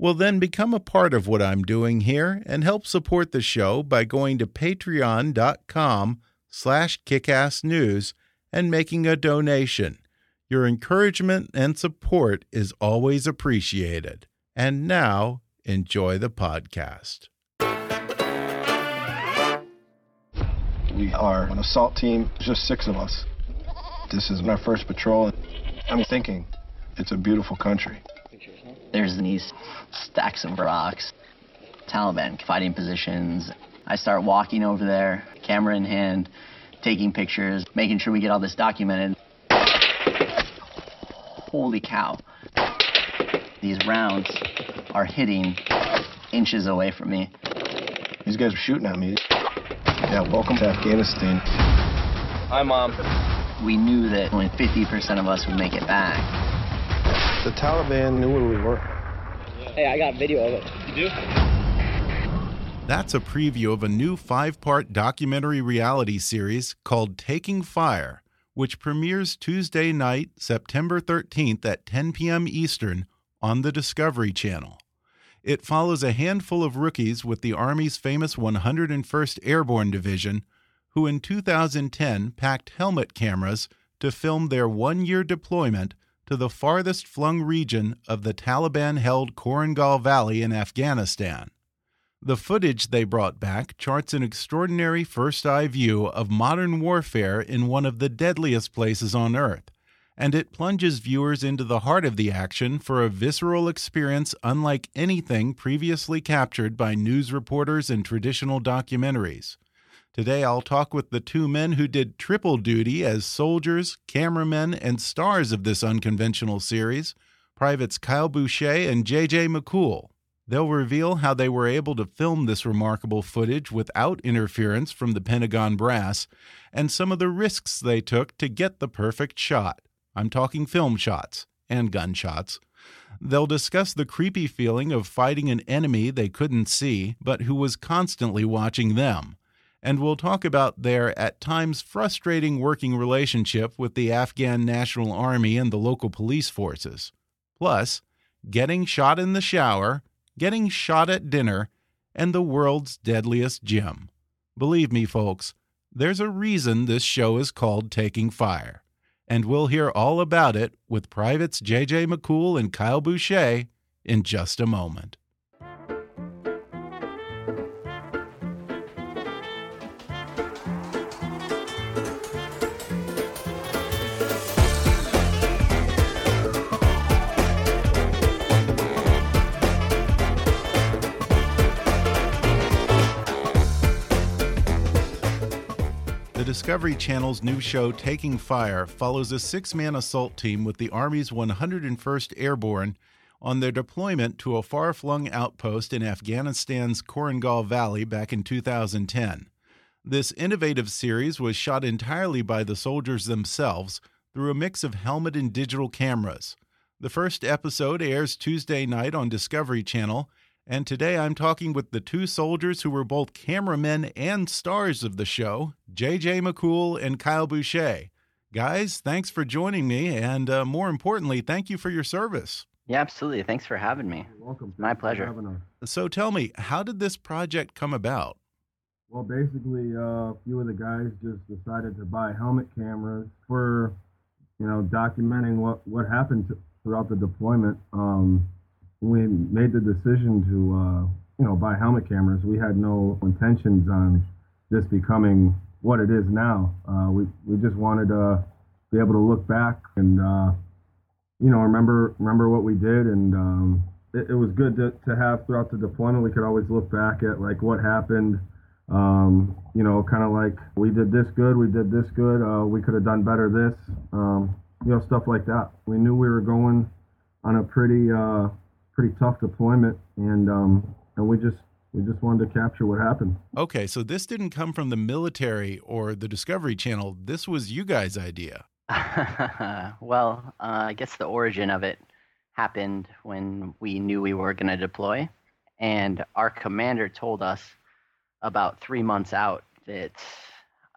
Well, then become a part of what I'm doing here and help support the show by going to patreon.com slash kickassnews and making a donation. Your encouragement and support is always appreciated. And now, enjoy the podcast. We are an assault team, just six of us. This is my first patrol. I'm thinking, it's a beautiful country. There's these stacks of rocks, Taliban fighting positions. I start walking over there, camera in hand, taking pictures, making sure we get all this documented. Holy cow. These rounds are hitting inches away from me. These guys were shooting at me. Yeah, welcome to Afghanistan. Hi, Mom. We knew that only 50% of us would make it back. The Taliban knew where we were. Hey, I got video of it. You do? That's a preview of a new five part documentary reality series called Taking Fire, which premieres Tuesday night, September 13th at 10 p.m. Eastern on the Discovery Channel. It follows a handful of rookies with the Army's famous 101st Airborne Division who in 2010 packed helmet cameras to film their one year deployment to the farthest flung region of the Taliban held Korengal Valley in Afghanistan. The footage they brought back charts an extraordinary first eye view of modern warfare in one of the deadliest places on Earth, and it plunges viewers into the heart of the action for a visceral experience unlike anything previously captured by news reporters and traditional documentaries. Today, I'll talk with the two men who did triple duty as soldiers, cameramen, and stars of this unconventional series Privates Kyle Boucher and JJ McCool. They'll reveal how they were able to film this remarkable footage without interference from the Pentagon brass and some of the risks they took to get the perfect shot. I'm talking film shots and gunshots. They'll discuss the creepy feeling of fighting an enemy they couldn't see, but who was constantly watching them and we'll talk about their at times frustrating working relationship with the Afghan National Army and the local police forces. Plus, getting shot in the shower, getting shot at dinner, and the world's deadliest gym. Believe me, folks, there's a reason this show is called Taking Fire. And we'll hear all about it with Privates J.J. McCool and Kyle Boucher in just a moment. Discovery Channel's new show, Taking Fire, follows a six man assault team with the Army's 101st Airborne on their deployment to a far flung outpost in Afghanistan's Korengal Valley back in 2010. This innovative series was shot entirely by the soldiers themselves through a mix of helmet and digital cameras. The first episode airs Tuesday night on Discovery Channel and today I'm talking with the two soldiers who were both cameramen and stars of the show, JJ McCool and Kyle Boucher. Guys, thanks for joining me. And uh, more importantly, thank you for your service. Yeah, absolutely. Thanks for having me. You're welcome. My Thanks pleasure. having. So tell me, how did this project come about? Well, basically, uh, a few of the guys just decided to buy helmet cameras for, you know, documenting what, what happened to, throughout the deployment. Um, we made the decision to, uh, you know, buy helmet cameras. We had no intentions on this becoming what it is now. Uh, we, we just wanted to be able to look back and, uh, you know, remember remember what we did, and um, it, it was good to, to have throughout the deployment. We could always look back at like what happened. Um, you know, kind of like we did this good, we did this good, uh, we could have done better this, um, you know, stuff like that. We knew we were going on a pretty uh, pretty tough deployment, and um, and we just we just wanted to capture what happened. Okay, so this didn't come from the military or the Discovery Channel. This was you guys' idea. well, uh, I guess the origin of it happened when we knew we were going to deploy, and our commander told us about three months out that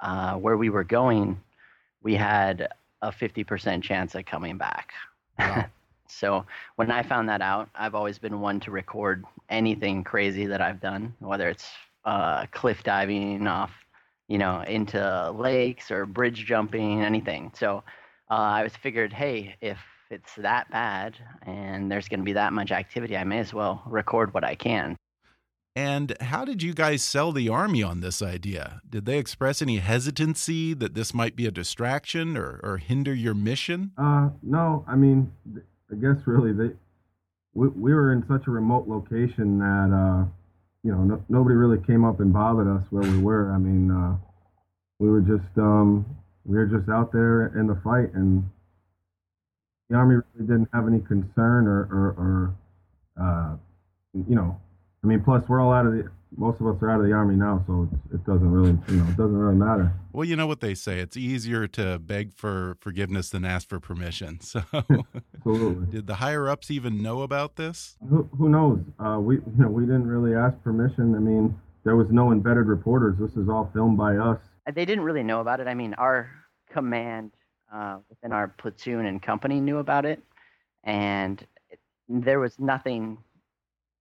uh, where we were going, we had a 50% chance of coming back. Wow. so when I found that out, I've always been one to record anything crazy that I've done, whether it's uh, cliff diving off, you know, into lakes or bridge jumping, anything. So uh, I was figured, hey, if it's that bad and there's going to be that much activity, I may as well record what I can. And how did you guys sell the Army on this idea? Did they express any hesitancy that this might be a distraction or, or hinder your mission? Uh, no, I mean, th- I guess really they, we, we were in such a remote location that, uh, you know, no, nobody really came up and bothered us where we were. I mean, uh, we were just, um, we were just out there in the fight and the Army really didn't have any concern or, or, or uh, you know, I mean, plus we're all out of the, most of us are out of the Army now, so it doesn't really, you know, it doesn't really matter. Well, you know what they say. It's easier to beg for forgiveness than ask for permission. So, Absolutely. did the higher ups even know about this? Who, who knows? Uh, we you know we didn't really ask permission. I mean, there was no embedded reporters. This is all filmed by us. They didn't really know about it. I mean, our command uh, within our platoon and company knew about it, and it, there was nothing.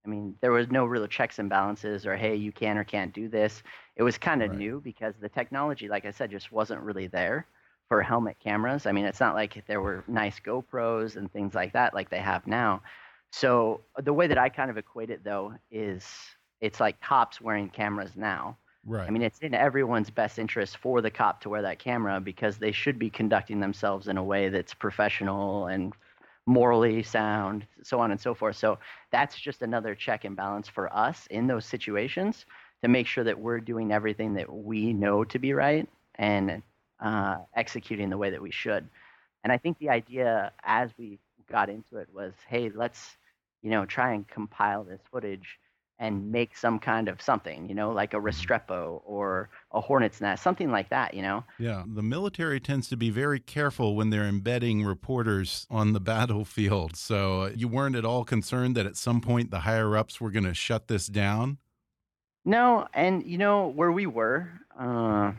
I mean, there was no real checks and balances, or hey, you can or can't do this. It was kind of Right. new because the technology, like I said, just wasn't really there for helmet cameras. I mean, it's not like there were nice GoPros and things like that like they have now. So the way that I kind of equate it though is it's like cops wearing cameras now. Right. I mean, it's in everyone's best interest for the cop to wear that camera because they should be conducting themselves in a way that's professional and morally sound, so on and so forth. So that's just another check and balance for us in those situations to make sure that we're doing everything that we know to be right and uh, executing the way that we should. And I think the idea as we got into it was, hey, let's, you know, try and compile this footage and make some kind of something, you know, like a Restrepo or a hornet's nest, something like that, you know. Yeah, the military tends to be very careful when they're embedding reporters on the battlefield. So uh, you weren't at all concerned that at some point the higher ups were going to shut this down? No, and you know where we were, uh,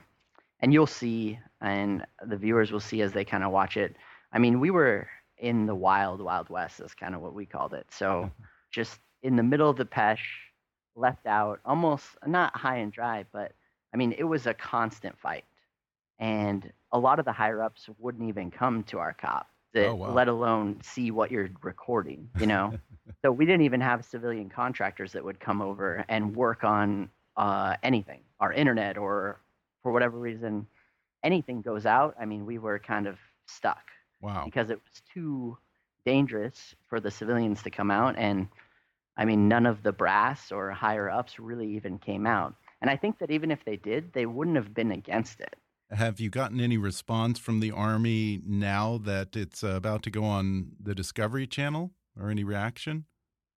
and you'll see, and the viewers will see as they kind of watch it. I mean, we were in the wild, wild west. Is kind of what we called it. So, just in the middle of the pesh, left out, almost not high and dry, but I mean, it was a constant fight, and a lot of the higher ups wouldn't even come to our cop, that, Oh, wow. let alone see what you're recording. You know. So we didn't even have civilian contractors that would come over and work on uh, anything, our internet, or for whatever reason, anything goes out. I mean, we were kind of stuck Wow. because it was too dangerous for the civilians to come out. And I mean, none of the brass or higher ups really even came out. And I think that even if they did, they wouldn't have been against it. Have you gotten any response from the Army now that it's uh, about to go on the Discovery Channel or any reaction?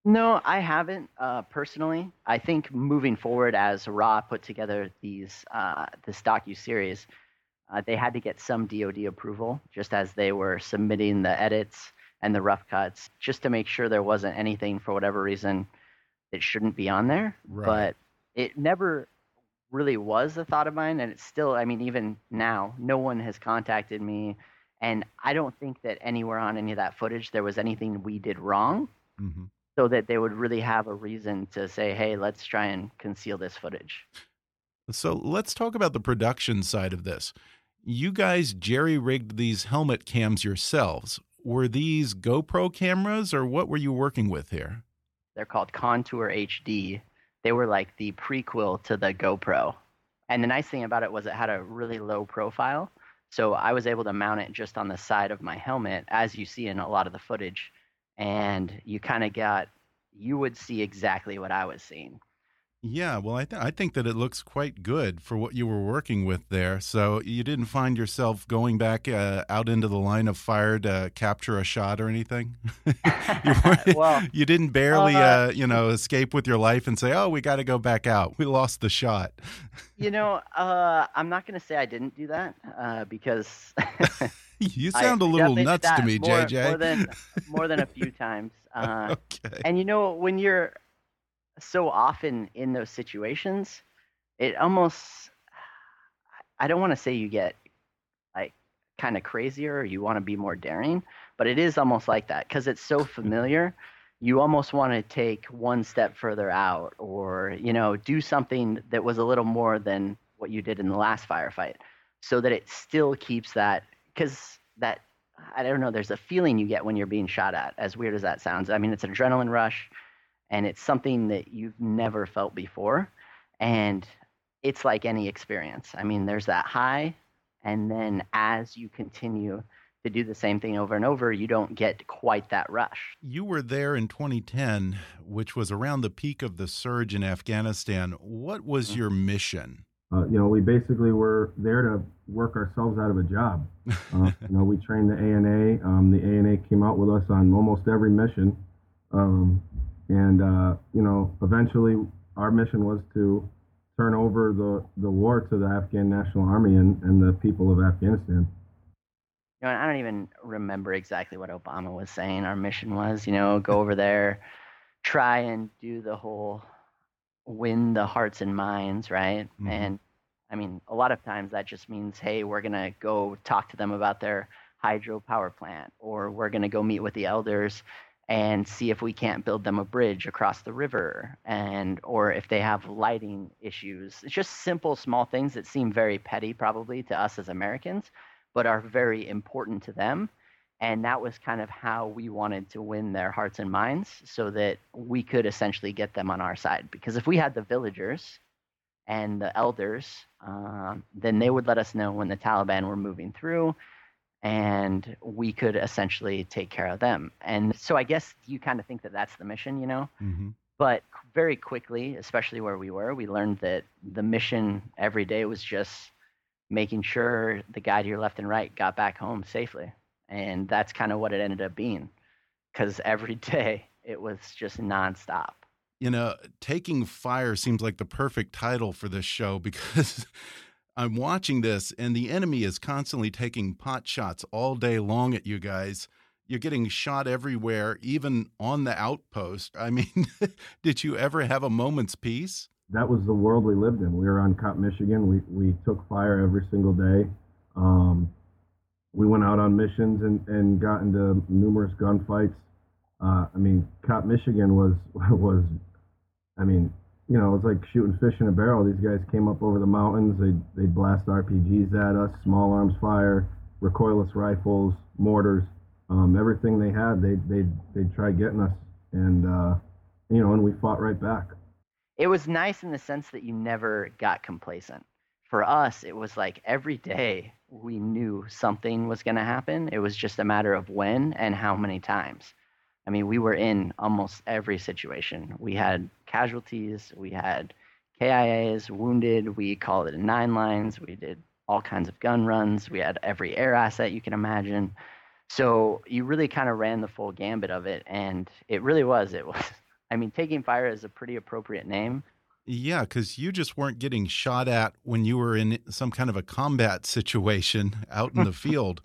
No, I haven't uh, personally. I think moving forward, as Raw put together these uh, this docu series, uh, they had to get some DoD approval, just as they were submitting the edits and the rough cuts, just to make sure there wasn't anything for whatever reason that shouldn't be on there. Right. But it never really was a thought of mine, and it's still. I mean, even now, no one has contacted me And I don't think that anywhere on any of that footage there was anything we did wrong. hmm So that they would really have a reason to say, hey, let's try and conceal this footage. So let's talk about the production side of this. You guys jerry rigged these helmet cams yourselves. Were these GoPro cameras or what were you working with here? They're called Contour HD. They were like the prequel to the GoPro. And the nice thing about it was it had a really low profile. So I was able to mount it just on the side of my helmet, as you see in a lot of the footage. And you kind of got, you would see exactly what I was seeing. Yeah, well, I, th I think that it looks quite good for what you were working with there. So you didn't find yourself going back uh, out into the line of fire to capture a shot or anything. you, Well, you didn't barely, uh, uh, you know, escape with your life and say, "Oh, we got to go back out. We lost the shot." You know, uh, I'm not going to say I didn't do that uh, because you sound a little nuts to me, more, JJ. More than, more than a few times. Uh, okay. And you know, when you're so often in those situations, it almost, I don't want to say you get like kind of crazier or you want to be more daring, but it is almost like that because it's so familiar. You almost want to take one step further out or, you know, do something that was a little more than what you did in the last firefight so that it still keeps that, because that, I don't know, there's a feeling you get when you're being shot at, as weird as that sounds. I mean, it's an adrenaline rush and it's something that you've never felt before. And it's like any experience. I mean, there's that high, and then as you continue to do the same thing over and over, you don't get quite that rush. You were there in 2010, which was around the peak of the surge in Afghanistan. What was Mm-hmm. your mission? Uh, you know, we basically were there to work ourselves out of a job. Uh, you know, we trained the ANA. Um, the ANA came out with us on almost every mission. Um, and, uh, you know, eventually our mission was to turn over the, the war to the Afghan National Army and, and the people of Afghanistan. You know, I don't even remember exactly what Obama was saying. Our mission was, you know, go over there, try and do the whole win the hearts and minds, right? Mhm. And I mean, a lot of times that just means, hey, we're going to go talk to them about their hydro power plant, or we're going to go meet with the elders and see if we can't build them a bridge across the river and or if they have lighting issues. It's just simple small things that seem very petty probably to us as americans but are very important to them. And that was kind of how we wanted to win their hearts and minds so that we could essentially get them on our side. Because if we had the villagers and the elders um, then they would let us know when the taliban were moving through and we could essentially take care of them. And so I guess you kind of think that that's the mission, you know? hmm But very quickly, especially where we were, we learned that the mission every day was just making sure the guy to your left and right got back home safely. And that's kind of what it ended up being. Because every day it was just nonstop. You know, Taking Fire seems like the perfect title for this show because I'm watching this and the enemy is constantly taking pot shots all day long at you guys. You're getting shot everywhere, even on the outpost. I mean, did you ever have a moment's peace? that was the world we lived in. We were on Cop, Michigan. We we took fire every single day. Um, we went out on missions and, and got into numerous gunfights. Uh, I mean, Cop, Michigan was was, I mean, you know, it was like shooting fish in a barrel. These guys came up over the mountains. They they'd blast RPGs at us, small arms fire, recoilless rifles, mortars, um, everything they had. They they they'd try getting us, and uh, you know, and we fought right back. it was nice in the sense that you never got complacent. For us, it was like every day we knew something was going to happen. It was just a matter of when and how many times. I mean, we were in almost every situation. We had casualties, we had KIAs, wounded, we called it in nine lines, we did all kinds of gun runs, we had every air asset you can imagine. So you really kind of ran the full gambit of it, and it really was. It was I mean, taking fire is a pretty appropriate name. Yeah, because you just weren't getting shot at when you were in some kind of a combat situation out in the field.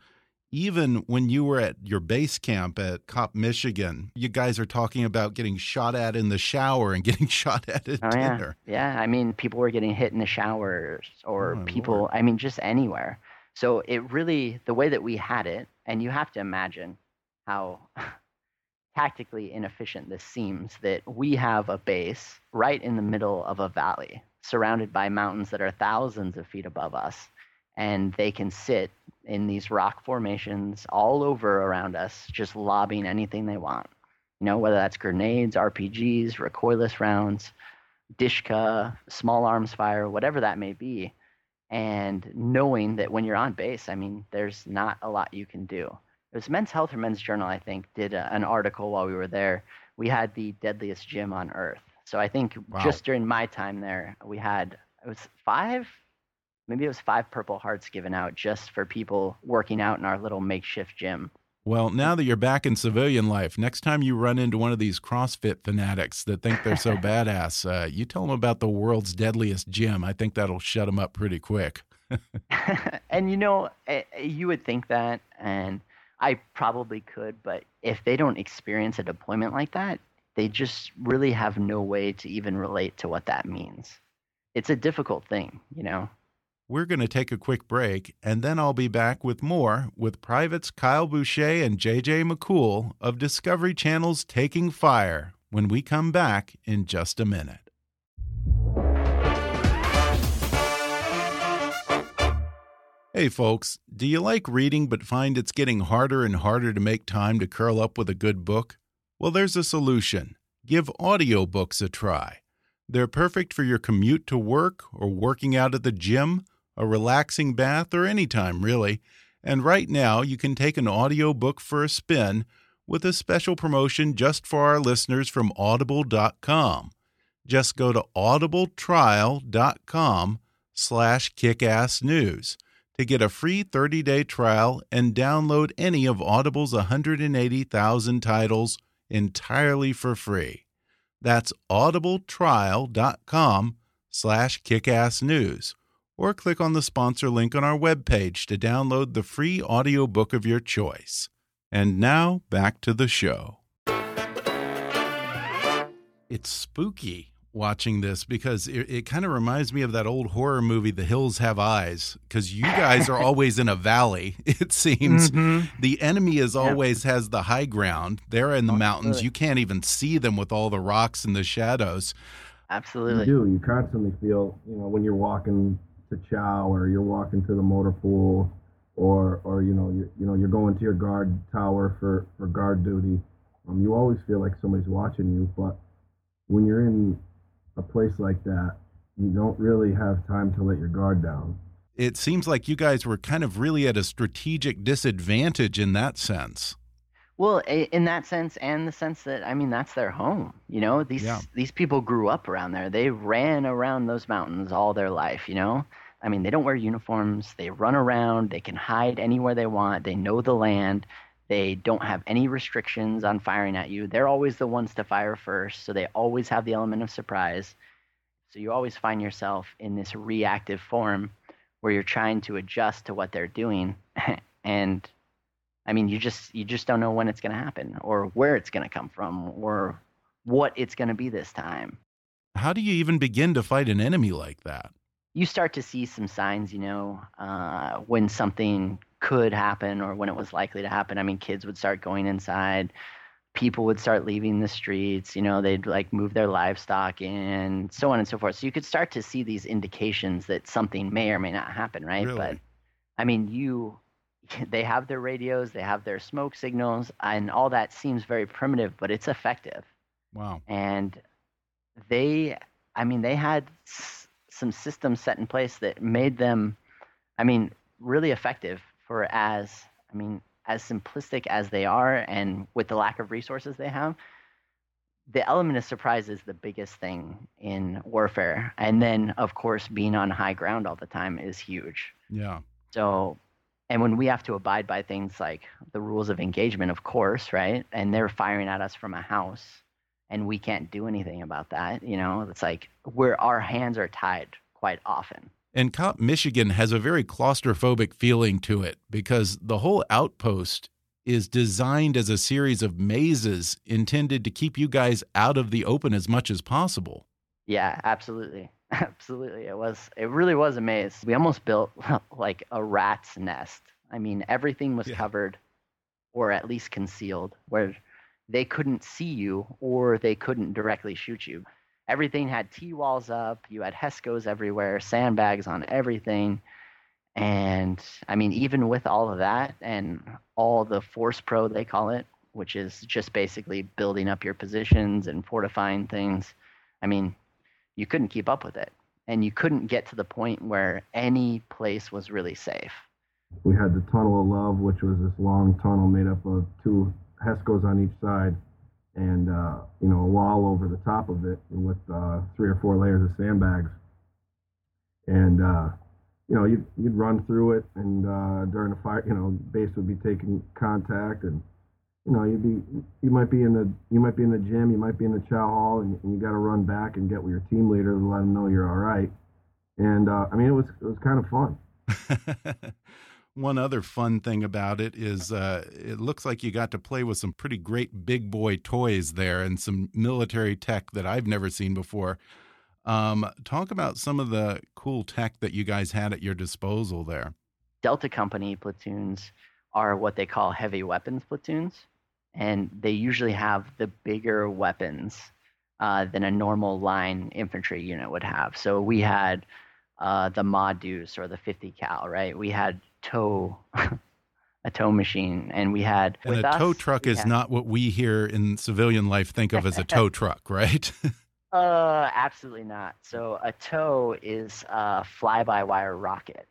Even when you were at your base camp at Cop, Michigan, you guys are talking about getting shot at in the shower and getting shot at at Oh dinner. yeah. I mean, people were getting hit in the showers, or Oh, people. Lord. I mean, just anywhere. So it really, the way that we had it, and you have to imagine how tactically inefficient this seems that we have a base right in the middle of a valley surrounded by mountains that are thousands of feet above us and they can sit in these rock formations all over around us just lobbing anything they want you know whether that's grenades rpgs recoilless rounds dishka small arms fire whatever that may be and knowing that when you're on base i mean there's not a lot you can do it was Men's Health or Men's Journal, I think, did a, an article while we were there. We had the deadliest gym on earth. So I think wow. just during my time there, we had it was five, maybe it was five Purple Hearts given out just for people working out in our little makeshift gym. Well, now that you're back in civilian life, next time you run into one of these CrossFit fanatics that think they're so badass, uh, you tell them about the world's deadliest gym. I think that'll shut them up pretty quick. and you know, eh, you would think that, and I probably could, but if they don't experience a deployment like that, they just really have no way to even relate to what that means. It's a difficult thing, you know. We're going to take a quick break, and then I'll be back with more with Privates Kyle Boucher and JJ McCool of Discovery Channel's Taking Fire when we come back in just a minute. Hey folks, do you like reading but find it's getting harder and harder to make time to curl up with a good book? Well, there's a solution. Give audiobooks a try. They're perfect for your commute to work or working out at the gym, a relaxing bath, or anytime really. And right now, you can take an audiobook for a spin with a special promotion just for our listeners from audible.com. Just go to audibletrial.com slash kickassnews to get a free 30-day trial and download any of Audible's 180,000 titles entirely for free. That's audibletrial.com slash kickassnews or click on the sponsor link on our webpage to download the free audiobook of your choice. And now back to the show. It's spooky watching this because it, it kind of reminds me of that old horror movie, The Hills Have Eyes, because you guys are always in a valley, it seems. Mm -hmm. The enemy is always yeah. has the high ground. They're in the mountains. You can't even see them with all the rocks and the shadows. Absolutely. You do. You constantly feel, you know, when you're walking to chow or you're walking to the motor pool or, or you know, you, you know, you're going to your guard tower for, for guard duty. Um, you always feel like somebody's watching you, but when you're in a place like that, you don't really have time to let your guard down. It seems like you guys were kind of really at a strategic disadvantage in that sense. Well, in that sense, and the sense that I mean that's their home. You know, these yeah. these people grew up around there. They ran around those mountains all their life. You know, I mean, they don't wear uniforms. They run around. They can hide anywhere they want. They know the land. They don't have any restrictions on firing at you. They're always the ones to fire first, so they always have the element of surprise. So you always find yourself in this reactive form where you're trying to adjust to what they're doing and I mean you just you just don't know when it's going to happen or where it's going to come from or what it's going to be this time. How do you even begin to fight an enemy like that? You start to see some signs, you know, uh, when something could happen or when it was likely to happen. I mean, kids would start going inside, people would start leaving the streets, you know, they'd like move their livestock in, so on and so forth. So you could start to see these indications that something may or may not happen, right? Really? But I mean, you they have their radios, they have their smoke signals, and all that seems very primitive, but it's effective. Wow. And they I mean, they had some systems set in place that made them I mean, really effective for as I mean as simplistic as they are and with the lack of resources they have, the element of surprise is the biggest thing in warfare. And then of course being on high ground all the time is huge. Yeah. So and when we have to abide by things like the rules of engagement, of course, right? And they're firing at us from a house and we can't do anything about that, you know, it's like where our hands are tied quite often. And Cop Michigan has a very claustrophobic feeling to it because the whole outpost is designed as a series of mazes intended to keep you guys out of the open as much as possible. Yeah, absolutely. Absolutely, it was. It really was a maze. We almost built like a rat's nest. I mean, everything was yeah. covered, or at least concealed, where they couldn't see you or they couldn't directly shoot you. Everything had T walls up. You had HESCOs everywhere, sandbags on everything. And I mean, even with all of that and all the force pro, they call it, which is just basically building up your positions and fortifying things. I mean, you couldn't keep up with it. And you couldn't get to the point where any place was really safe. We had the Tunnel of Love, which was this long tunnel made up of two HESCOs on each side and, uh, you know, a wall over the top of it with uh, three or four layers of sandbags. And, uh, you know, you'd, you'd run through it, and uh, during the fire, you know, base would be taking contact, and you know, you'd be, you might be in the, you might be in the gym, you might be in the chow hall, and, and you got to run back and get with your team leader to let them know you're all right. And uh, I mean, it was, it was kind of fun. One other fun thing about it is uh, it looks like you got to play with some pretty great big boy toys there and some military tech that I've never seen before. Um, talk about some of the cool tech that you guys had at your disposal there. Delta Company platoons are what they call heavy weapons platoons, and they usually have the bigger weapons uh, than a normal line infantry unit would have. So we had uh, the Deuce or the 50 cal, right? We had tow a tow machine. And we had and a tow truck is had, not what we here in civilian life think of as a tow truck right? Uh absolutely not. So a tow is a fly-by-wire rocket.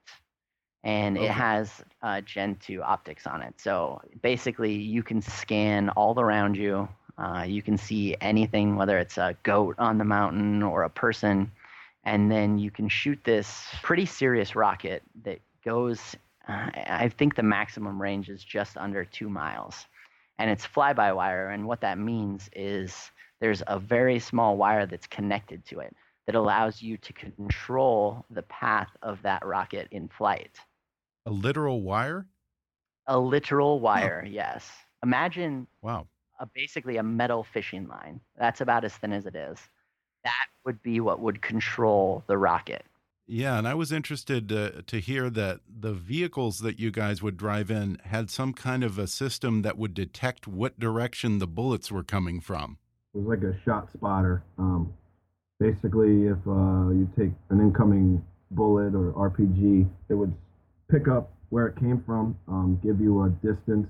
And okay. it has uh, gen 2 optics on it. So basically you can scan all around you. Uh, you can see anything whether it's a goat on the mountain or a person. And then you can shoot this pretty serious rocket that goes uh, I think the maximum range is just under two miles. And it's fly by wire. And what that means is there's a very small wire that's connected to it that allows you to control the path of that rocket in flight. A literal wire? A literal wire, oh. yes. Imagine wow. A, basically a metal fishing line. That's about as thin as it is. That would be what would control the rocket. Yeah, and I was interested to, hear that the vehicles that you guys would drive in had some kind of a system that would detect what direction the bullets were coming from. It was like a shot spotter. Um, basically, if uh, you take an incoming bullet or RPG, it would pick up where it came from, um, give you a distance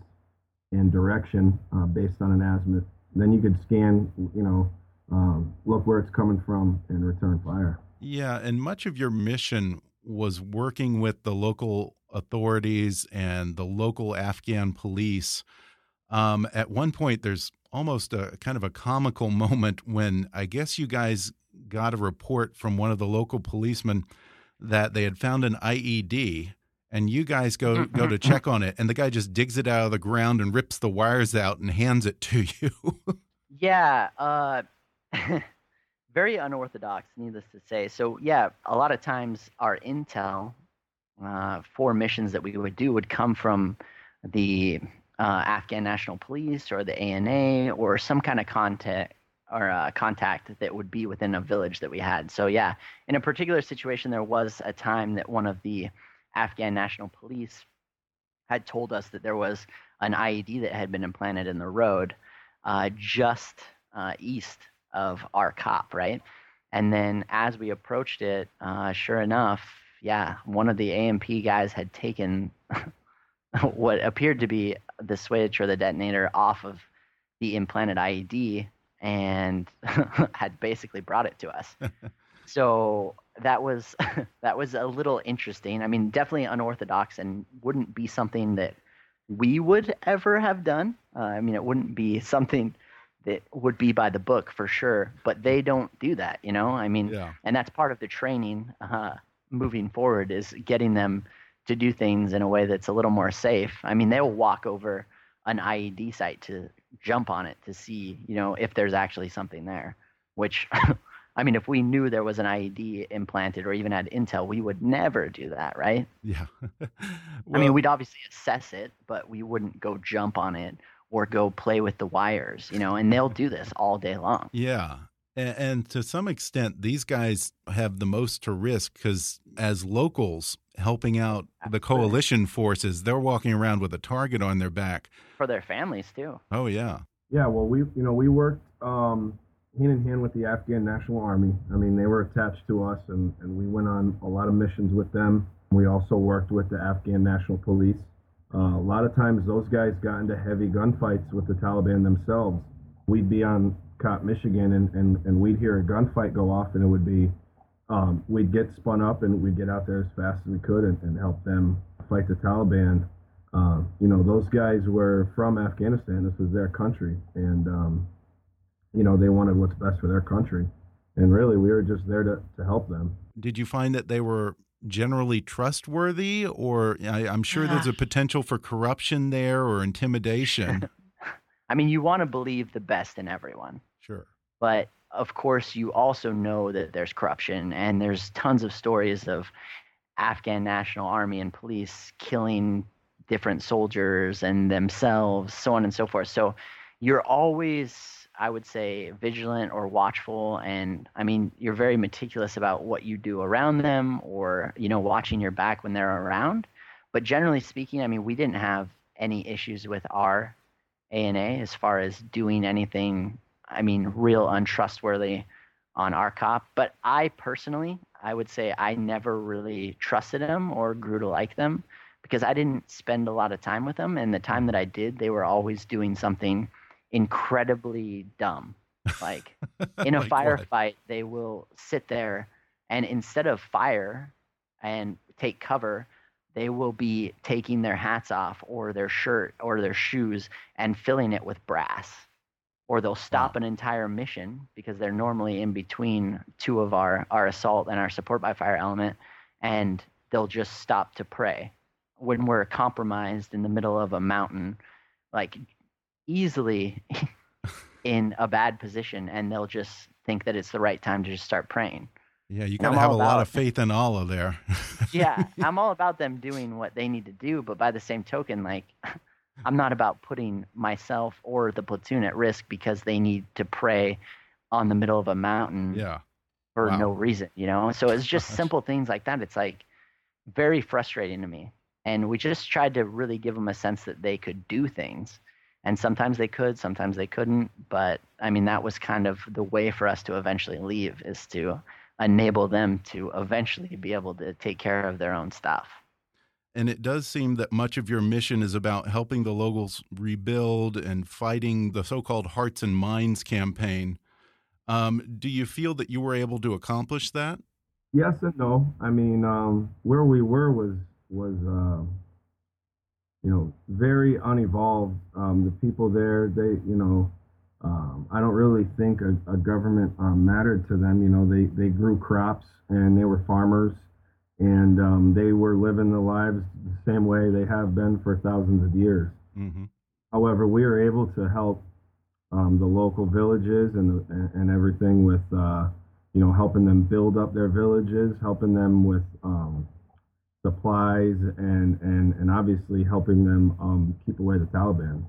and direction uh, based on an azimuth. Then you could scan, you know, um, look where it's coming from and return fire. Yeah, and much of your mission was working with the local authorities and the local Afghan police. Um, at one point, there's almost a kind of a comical moment when I guess you guys got a report from one of the local policemen that they had found an IED and you guys go go to check on it and the guy just digs it out of the ground and rips the wires out and hands it to you. yeah, uh very unorthodox, needless to say. So yeah, a lot of times our intel uh, for missions that we would do would come from the uh, Afghan National Police or the ANA or some kind of contact or uh, contact that would be within a village that we had. So yeah, in a particular situation, there was a time that one of the Afghan National Police had told us that there was an IED that had been implanted in the road uh, just uh, east of our cop, right? And then as we approached it, uh, sure enough, yeah, one of the ANP guys had taken what appeared to be the switch or the detonator off of the implanted IED and had basically brought it to us. so that was that was a little interesting. I mean, definitely unorthodox and wouldn't be something that we would ever have done. Uh, I mean, it wouldn't be something that would be by the book for sure, but they don't do that, you know? I mean, yeah. and that's part of the training uh, moving forward is getting them to do things in a way that's a little more safe. I mean, they'll walk over an IED site to jump on it to see, you know, if there's actually something there, which I mean, if we knew there was an IED implanted or even had intel, we would never do that, right? Yeah. well, I mean, we'd obviously assess it, but we wouldn't go jump on it or go play with the wires, you know, and they'll do this all day long. Yeah. And, and to some extent, these guys have the most to risk because as locals helping out the coalition forces, they're walking around with a target on their back. For their families, too. Oh, yeah. Yeah, well, we, you know, we worked um, hand in hand with the Afghan National Army. I mean, they were attached to us, and, and we went on a lot of missions with them. We also worked with the Afghan National Police. Uh, a lot of times, those guys got into heavy gunfights with the Taliban themselves. We'd be on Cop, Michigan, and, and, and we'd hear a gunfight go off, and it would be um, we'd get spun up and we'd get out there as fast as we could and, and help them fight the Taliban. Uh, you know, those guys were from Afghanistan. This was their country, and um, you know they wanted what's best for their country. And really, we were just there to, to help them. Did you find that they were generally trustworthy, or I, am sure there's a potential for corruption there or intimidation? I mean, you want to believe the best in everyone. Sure. But of course, you also know that there's corruption, and there's tons of stories of Afghan National Army and police killing different soldiers and themselves, so on and so forth. So you're always, I would say, vigilant or watchful, and I mean, you're very meticulous about what you do around them, or you know, watching your back when they're around. But generally speaking, I mean, we didn't have any issues with our ANA as far as doing anything I mean, real untrustworthy on our cop. But I personally, I would say I never really trusted them or grew to like them because I didn't spend a lot of time with them. And the time that I did, they were always doing something incredibly dumb. Like in a like firefight, what? they will sit there and instead of fire and take cover, they will be taking their hats off or their shirt or their shoes and filling it with brass or they'll stop wow. an entire mission because they're normally in between two of our, our assault and our support by fire element, and they'll just stop to pray. When we're compromised in the middle of a mountain, like easily in a bad position, and they'll just think that it's the right time to just start praying. Yeah, you got to have a lot of faith in Allah there. yeah, I'm all about them doing what they need to do, but by the same token, like I'm not about putting myself or the platoon at risk because they need to pray on the middle of a mountain yeah. for wow. no reason, you know? So it's just simple things like that. It's like very frustrating to me. And we just tried to really give them a sense that they could do things. And sometimes they could, sometimes they couldn't. But I mean, that was kind of the way for us to eventually leave is to enable them to eventually be able to take care of their own stuff. And it does seem that much of your mission is about helping the locals rebuild and fighting the so called Hearts and Minds campaign. Um, do you feel that you were able to accomplish that? Yes and no. I mean, um, where we were was was uh, you know very unevolved. Um, the people there, they you know, um, I don't really think a, a government um, mattered to them. You know, they they grew crops and they were farmers and um, they were living their lives the same way they have been for thousands of years. Mm-hmm. However, we were able to help um, the local villages and, the, and everything with, uh, you know, helping them build up their villages, helping them with um, supplies, and, and, and obviously helping them um, keep away the Taliban.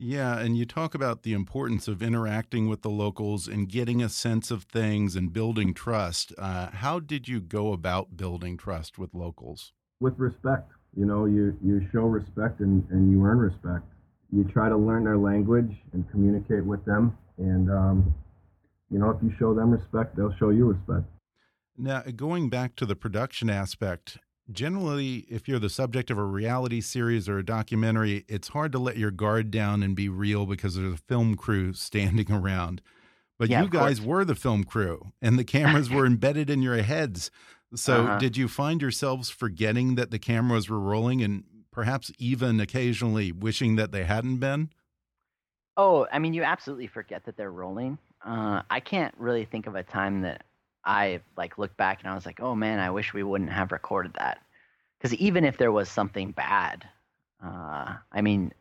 Yeah, and you talk about the importance of interacting with the locals and getting a sense of things and building trust. Uh, how did you go about building trust with locals? With respect. You know, you, you show respect and, and you earn respect. You try to learn their language and communicate with them. And, um, you know, if you show them respect, they'll show you respect. Now, going back to the production aspect, generally, if you're the subject of a reality series or a documentary, it's hard to let your guard down and be real because there's a film crew standing around. But yeah, you guys were the film crew, and the cameras were embedded in your heads. So, uh -huh. did you find yourselves forgetting that the cameras were rolling and perhaps even occasionally wishing that they hadn't been? Oh, I mean, you absolutely forget that they're rolling. Uh, I can't really think of a time that I like looked back and I was like, oh man, I wish we wouldn't have recorded that. Because even if there was something bad, uh, I mean,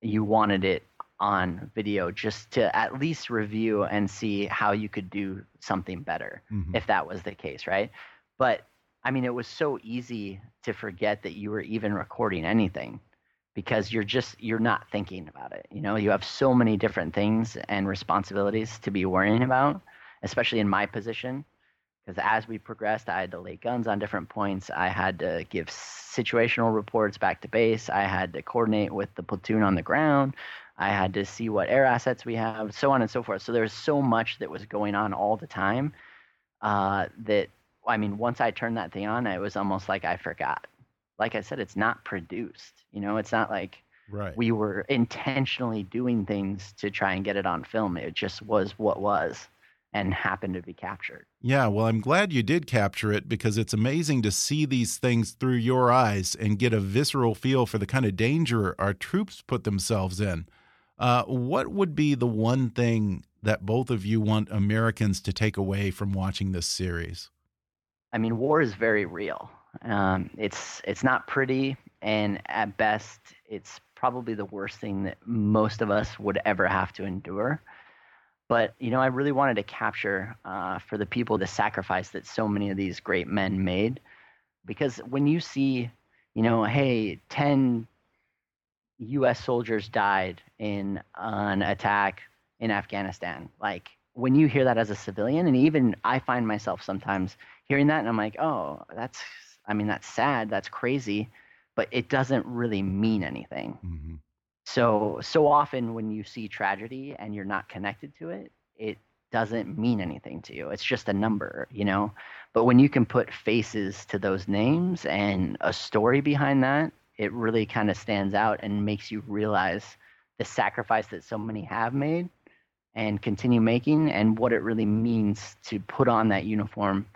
you wanted it on video just to at least review and see how you could do something better mm-hmm. if that was the case, right? But I mean, it was so easy to forget that you were even recording anything because you're just you're not thinking about it. You know, you have so many different things and responsibilities to be worrying about, especially in my position. Because as we progressed, I had to lay guns on different points. I had to give situational reports back to base. I had to coordinate with the platoon on the ground. I had to see what air assets we have, so on and so forth. So there was so much that was going on all the time uh, that I mean, once I turned that thing on, it was almost like I forgot. Like I said, it's not produced. You know, it's not like right. we were intentionally doing things to try and get it on film. It just was what was and happened to be captured. Yeah, well, I'm glad you did capture it because it's amazing to see these things through your eyes and get a visceral feel for the kind of danger our troops put themselves in. Uh, what would be the one thing that both of you want Americans to take away from watching this series? I mean, war is very real. Um, it's it's not pretty, and at best, it's probably the worst thing that most of us would ever have to endure. But you know, I really wanted to capture uh, for the people the sacrifice that so many of these great men made, because when you see, you know, hey, ten U.S. soldiers died in an attack in Afghanistan, like when you hear that as a civilian, and even I find myself sometimes hearing that, and I'm like, oh, that's, I mean, that's sad, that's crazy, but it doesn't really mean anything. Mm-hmm. So, so often when you see tragedy and you're not connected to it, it doesn't mean anything to you. It's just a number, you know? But when you can put faces to those names and a story behind that, it really kind of stands out and makes you realize the sacrifice that so many have made and continue making and what it really means to put on that uniform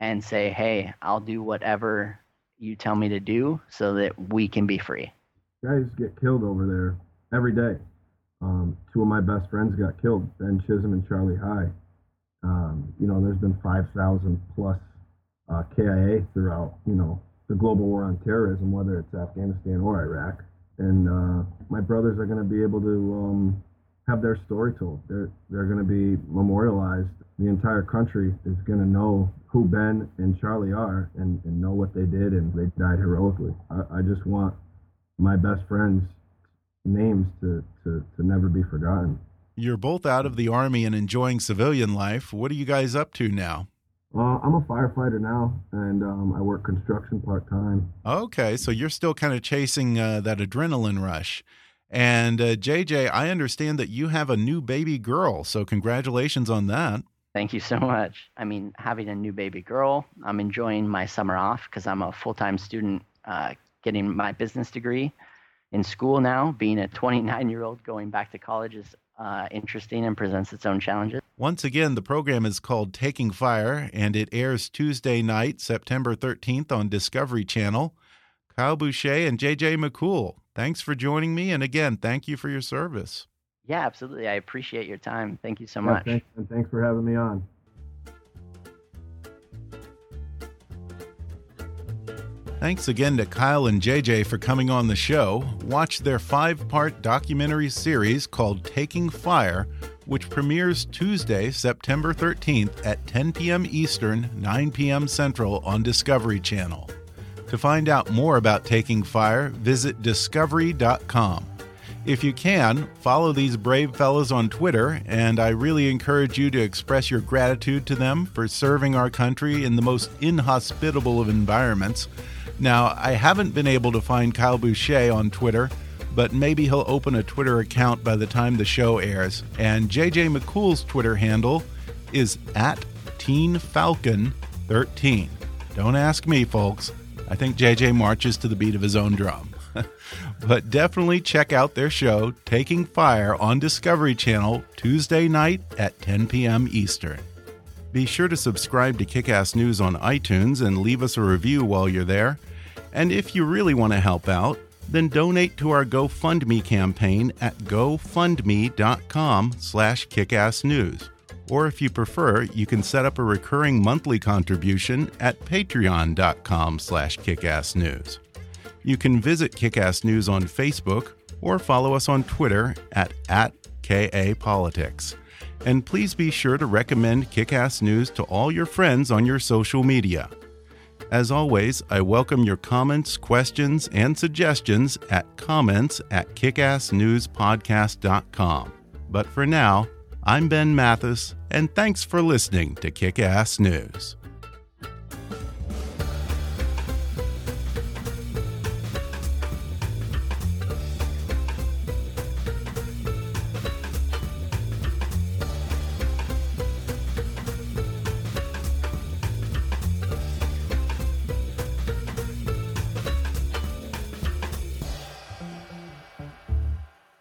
and say, hey, I'll do whatever you tell me to do so that we can be free. Guys get killed over there every day. Um, two of my best friends got killed, Ben Chisholm and Charlie High. Um, you know, there's been 5,000 plus uh, KIA throughout, you know, the global war on terrorism, whether it's Afghanistan or Iraq. And uh, my brothers are going to be able to um, have their story told. They're they're going to be memorialized. The entire country is going to know who Ben and Charlie are and, and know what they did, and they died heroically. I, I just want my best friends' names to, to, to never be forgotten. You're both out of the Army and enjoying civilian life. What are you guys up to now? Uh, I'm a firefighter now, and um, I work construction part time. Okay, so you're still kind of chasing uh, that adrenaline rush. And uh, JJ, I understand that you have a new baby girl, so congratulations on that. Thank you so much. I mean, having a new baby girl, I'm enjoying my summer off because I'm a full time student uh, getting my business degree in school now. Being a 29 year old going back to college is uh, interesting and presents its own challenges. Once again, the program is called Taking Fire, and it airs Tuesday night, September 13th on Discovery Channel. Kyle Boucher and JJ McCool, thanks for joining me. And again, thank you for your service. Yeah, absolutely. I appreciate your time. Thank you so yeah, much. Thanks, and thanks for having me on. Thanks again to Kyle and JJ for coming on the show. Watch their five part documentary series called Taking Fire, which premieres Tuesday, September 13th at 10 p.m. Eastern, 9 p.m. Central on Discovery Channel. To find out more about Taking Fire, visit discovery.com. If you can, follow these brave fellows on Twitter, and I really encourage you to express your gratitude to them for serving our country in the most inhospitable of environments. Now, I haven't been able to find Kyle Boucher on Twitter, but maybe he'll open a Twitter account by the time the show airs. And JJ McCool's Twitter handle is at Teen Falcon 13. Don't ask me, folks. I think JJ marches to the beat of his own drum. but definitely check out their show, Taking Fire, on Discovery Channel Tuesday night at 10 p.m. Eastern. Be sure to subscribe to Kickass News on iTunes and leave us a review while you're there. And if you really want to help out, then donate to our GoFundMe campaign at gofundme.com slash kickassnews. Or if you prefer, you can set up a recurring monthly contribution at patreon.com slash kickassnews. You can visit Kickass News on Facebook or follow us on Twitter at, at KAPolitics. And please be sure to recommend Kickass News to all your friends on your social media. As always, I welcome your comments, questions, and suggestions at comments at kickassnewspodcast.com. But for now, I'm Ben Mathis, and thanks for listening to Kick Ass News.